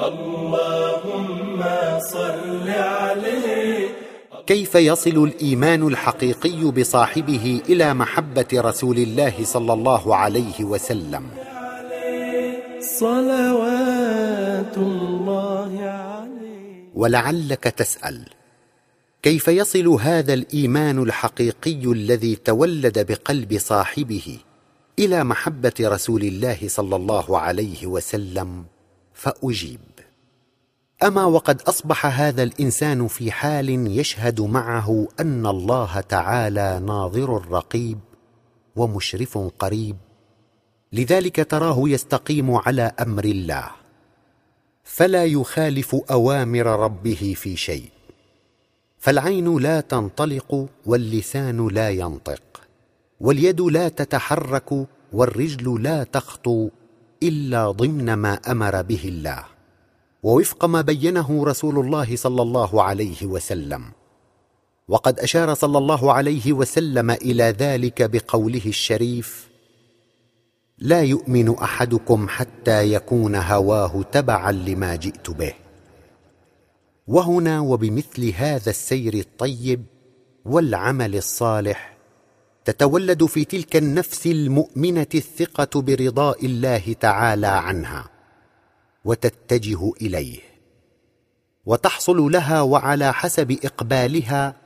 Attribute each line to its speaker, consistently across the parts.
Speaker 1: اللهم صل عليه.
Speaker 2: كيف يصل الإيمان الحقيقي بصاحبه إلى محبة رسول الله صلى الله عليه وسلم؟
Speaker 1: صلوات الله عليه.
Speaker 2: ولعلك تسأل كيف يصل هذا الإيمان الحقيقي الذي تولد بقلب صاحبه إلى محبة رسول الله صلى الله عليه وسلم؟ فأجيب. أما وقد أصبح هذا الإنسان في حال يشهد معه أن الله تعالى ناظر رقيب ومشرف قريب. لذلك تراه يستقيم على أمر الله. فلا يخالف أوامر ربه في شيء. فالعين لا تنطلق واللسان لا ينطق. واليد لا تتحرك والرجل لا تخطو إلا ضمن ما أمر به الله ووفق ما بينه رسول الله صلى الله عليه وسلم. وقد أشار صلى الله عليه وسلم إلى ذلك بقوله الشريف لا يؤمن أحدكم حتى يكون هواه تبعا لما جئت به. وهنا وبمثل هذا السير الطيب والعمل الصالح تتولد في تلك النفس المؤمنة الثقة برضاء الله تعالى عنها وتتجه إليه وتحصل لها وعلى حسب إقبالها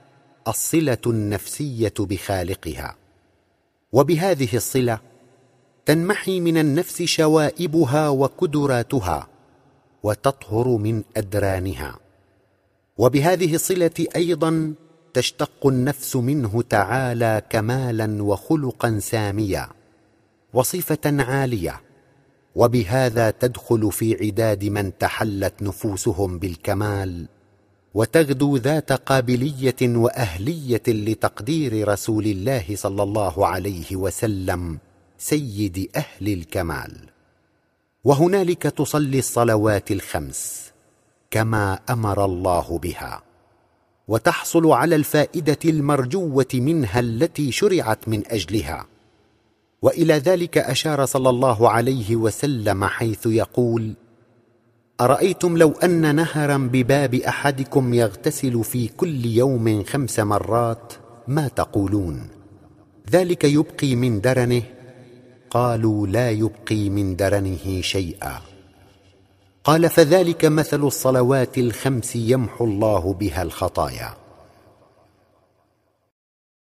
Speaker 2: الصلة النفسية بخالقها. وبهذه الصلة تنمحي من النفس شوائبها وكدراتها وتطهر من أدرانها. وبهذه الصلة أيضا تشتق النفس منه تعالى كمالا وخلقا ساميا وصفة عالية وبهذا تدخل في عداد من تحلت نفوسهم بالكمال وتغدو ذات قابلية وأهلية لتقدير رسول الله صلى الله عليه وسلم سيد أهل الكمال. وهنالك تصلي الصلوات الخمس كما أمر الله بها. وتحصل على الفائدة المرجوة منها التي شرعت من أجلها. وإلى ذلك أشار صلى الله عليه وسلم حيث يقول أرأيتم لو أن نهرا بباب أحدكم يغتسل في كل يوم خمس مرات ما تقولون؟ ذلك يبقي من درنه؟ قالوا لا يبقي من درنه شيئا. قال فذلك مثل الصلوات الخمس يمحو الله بها الخطايا.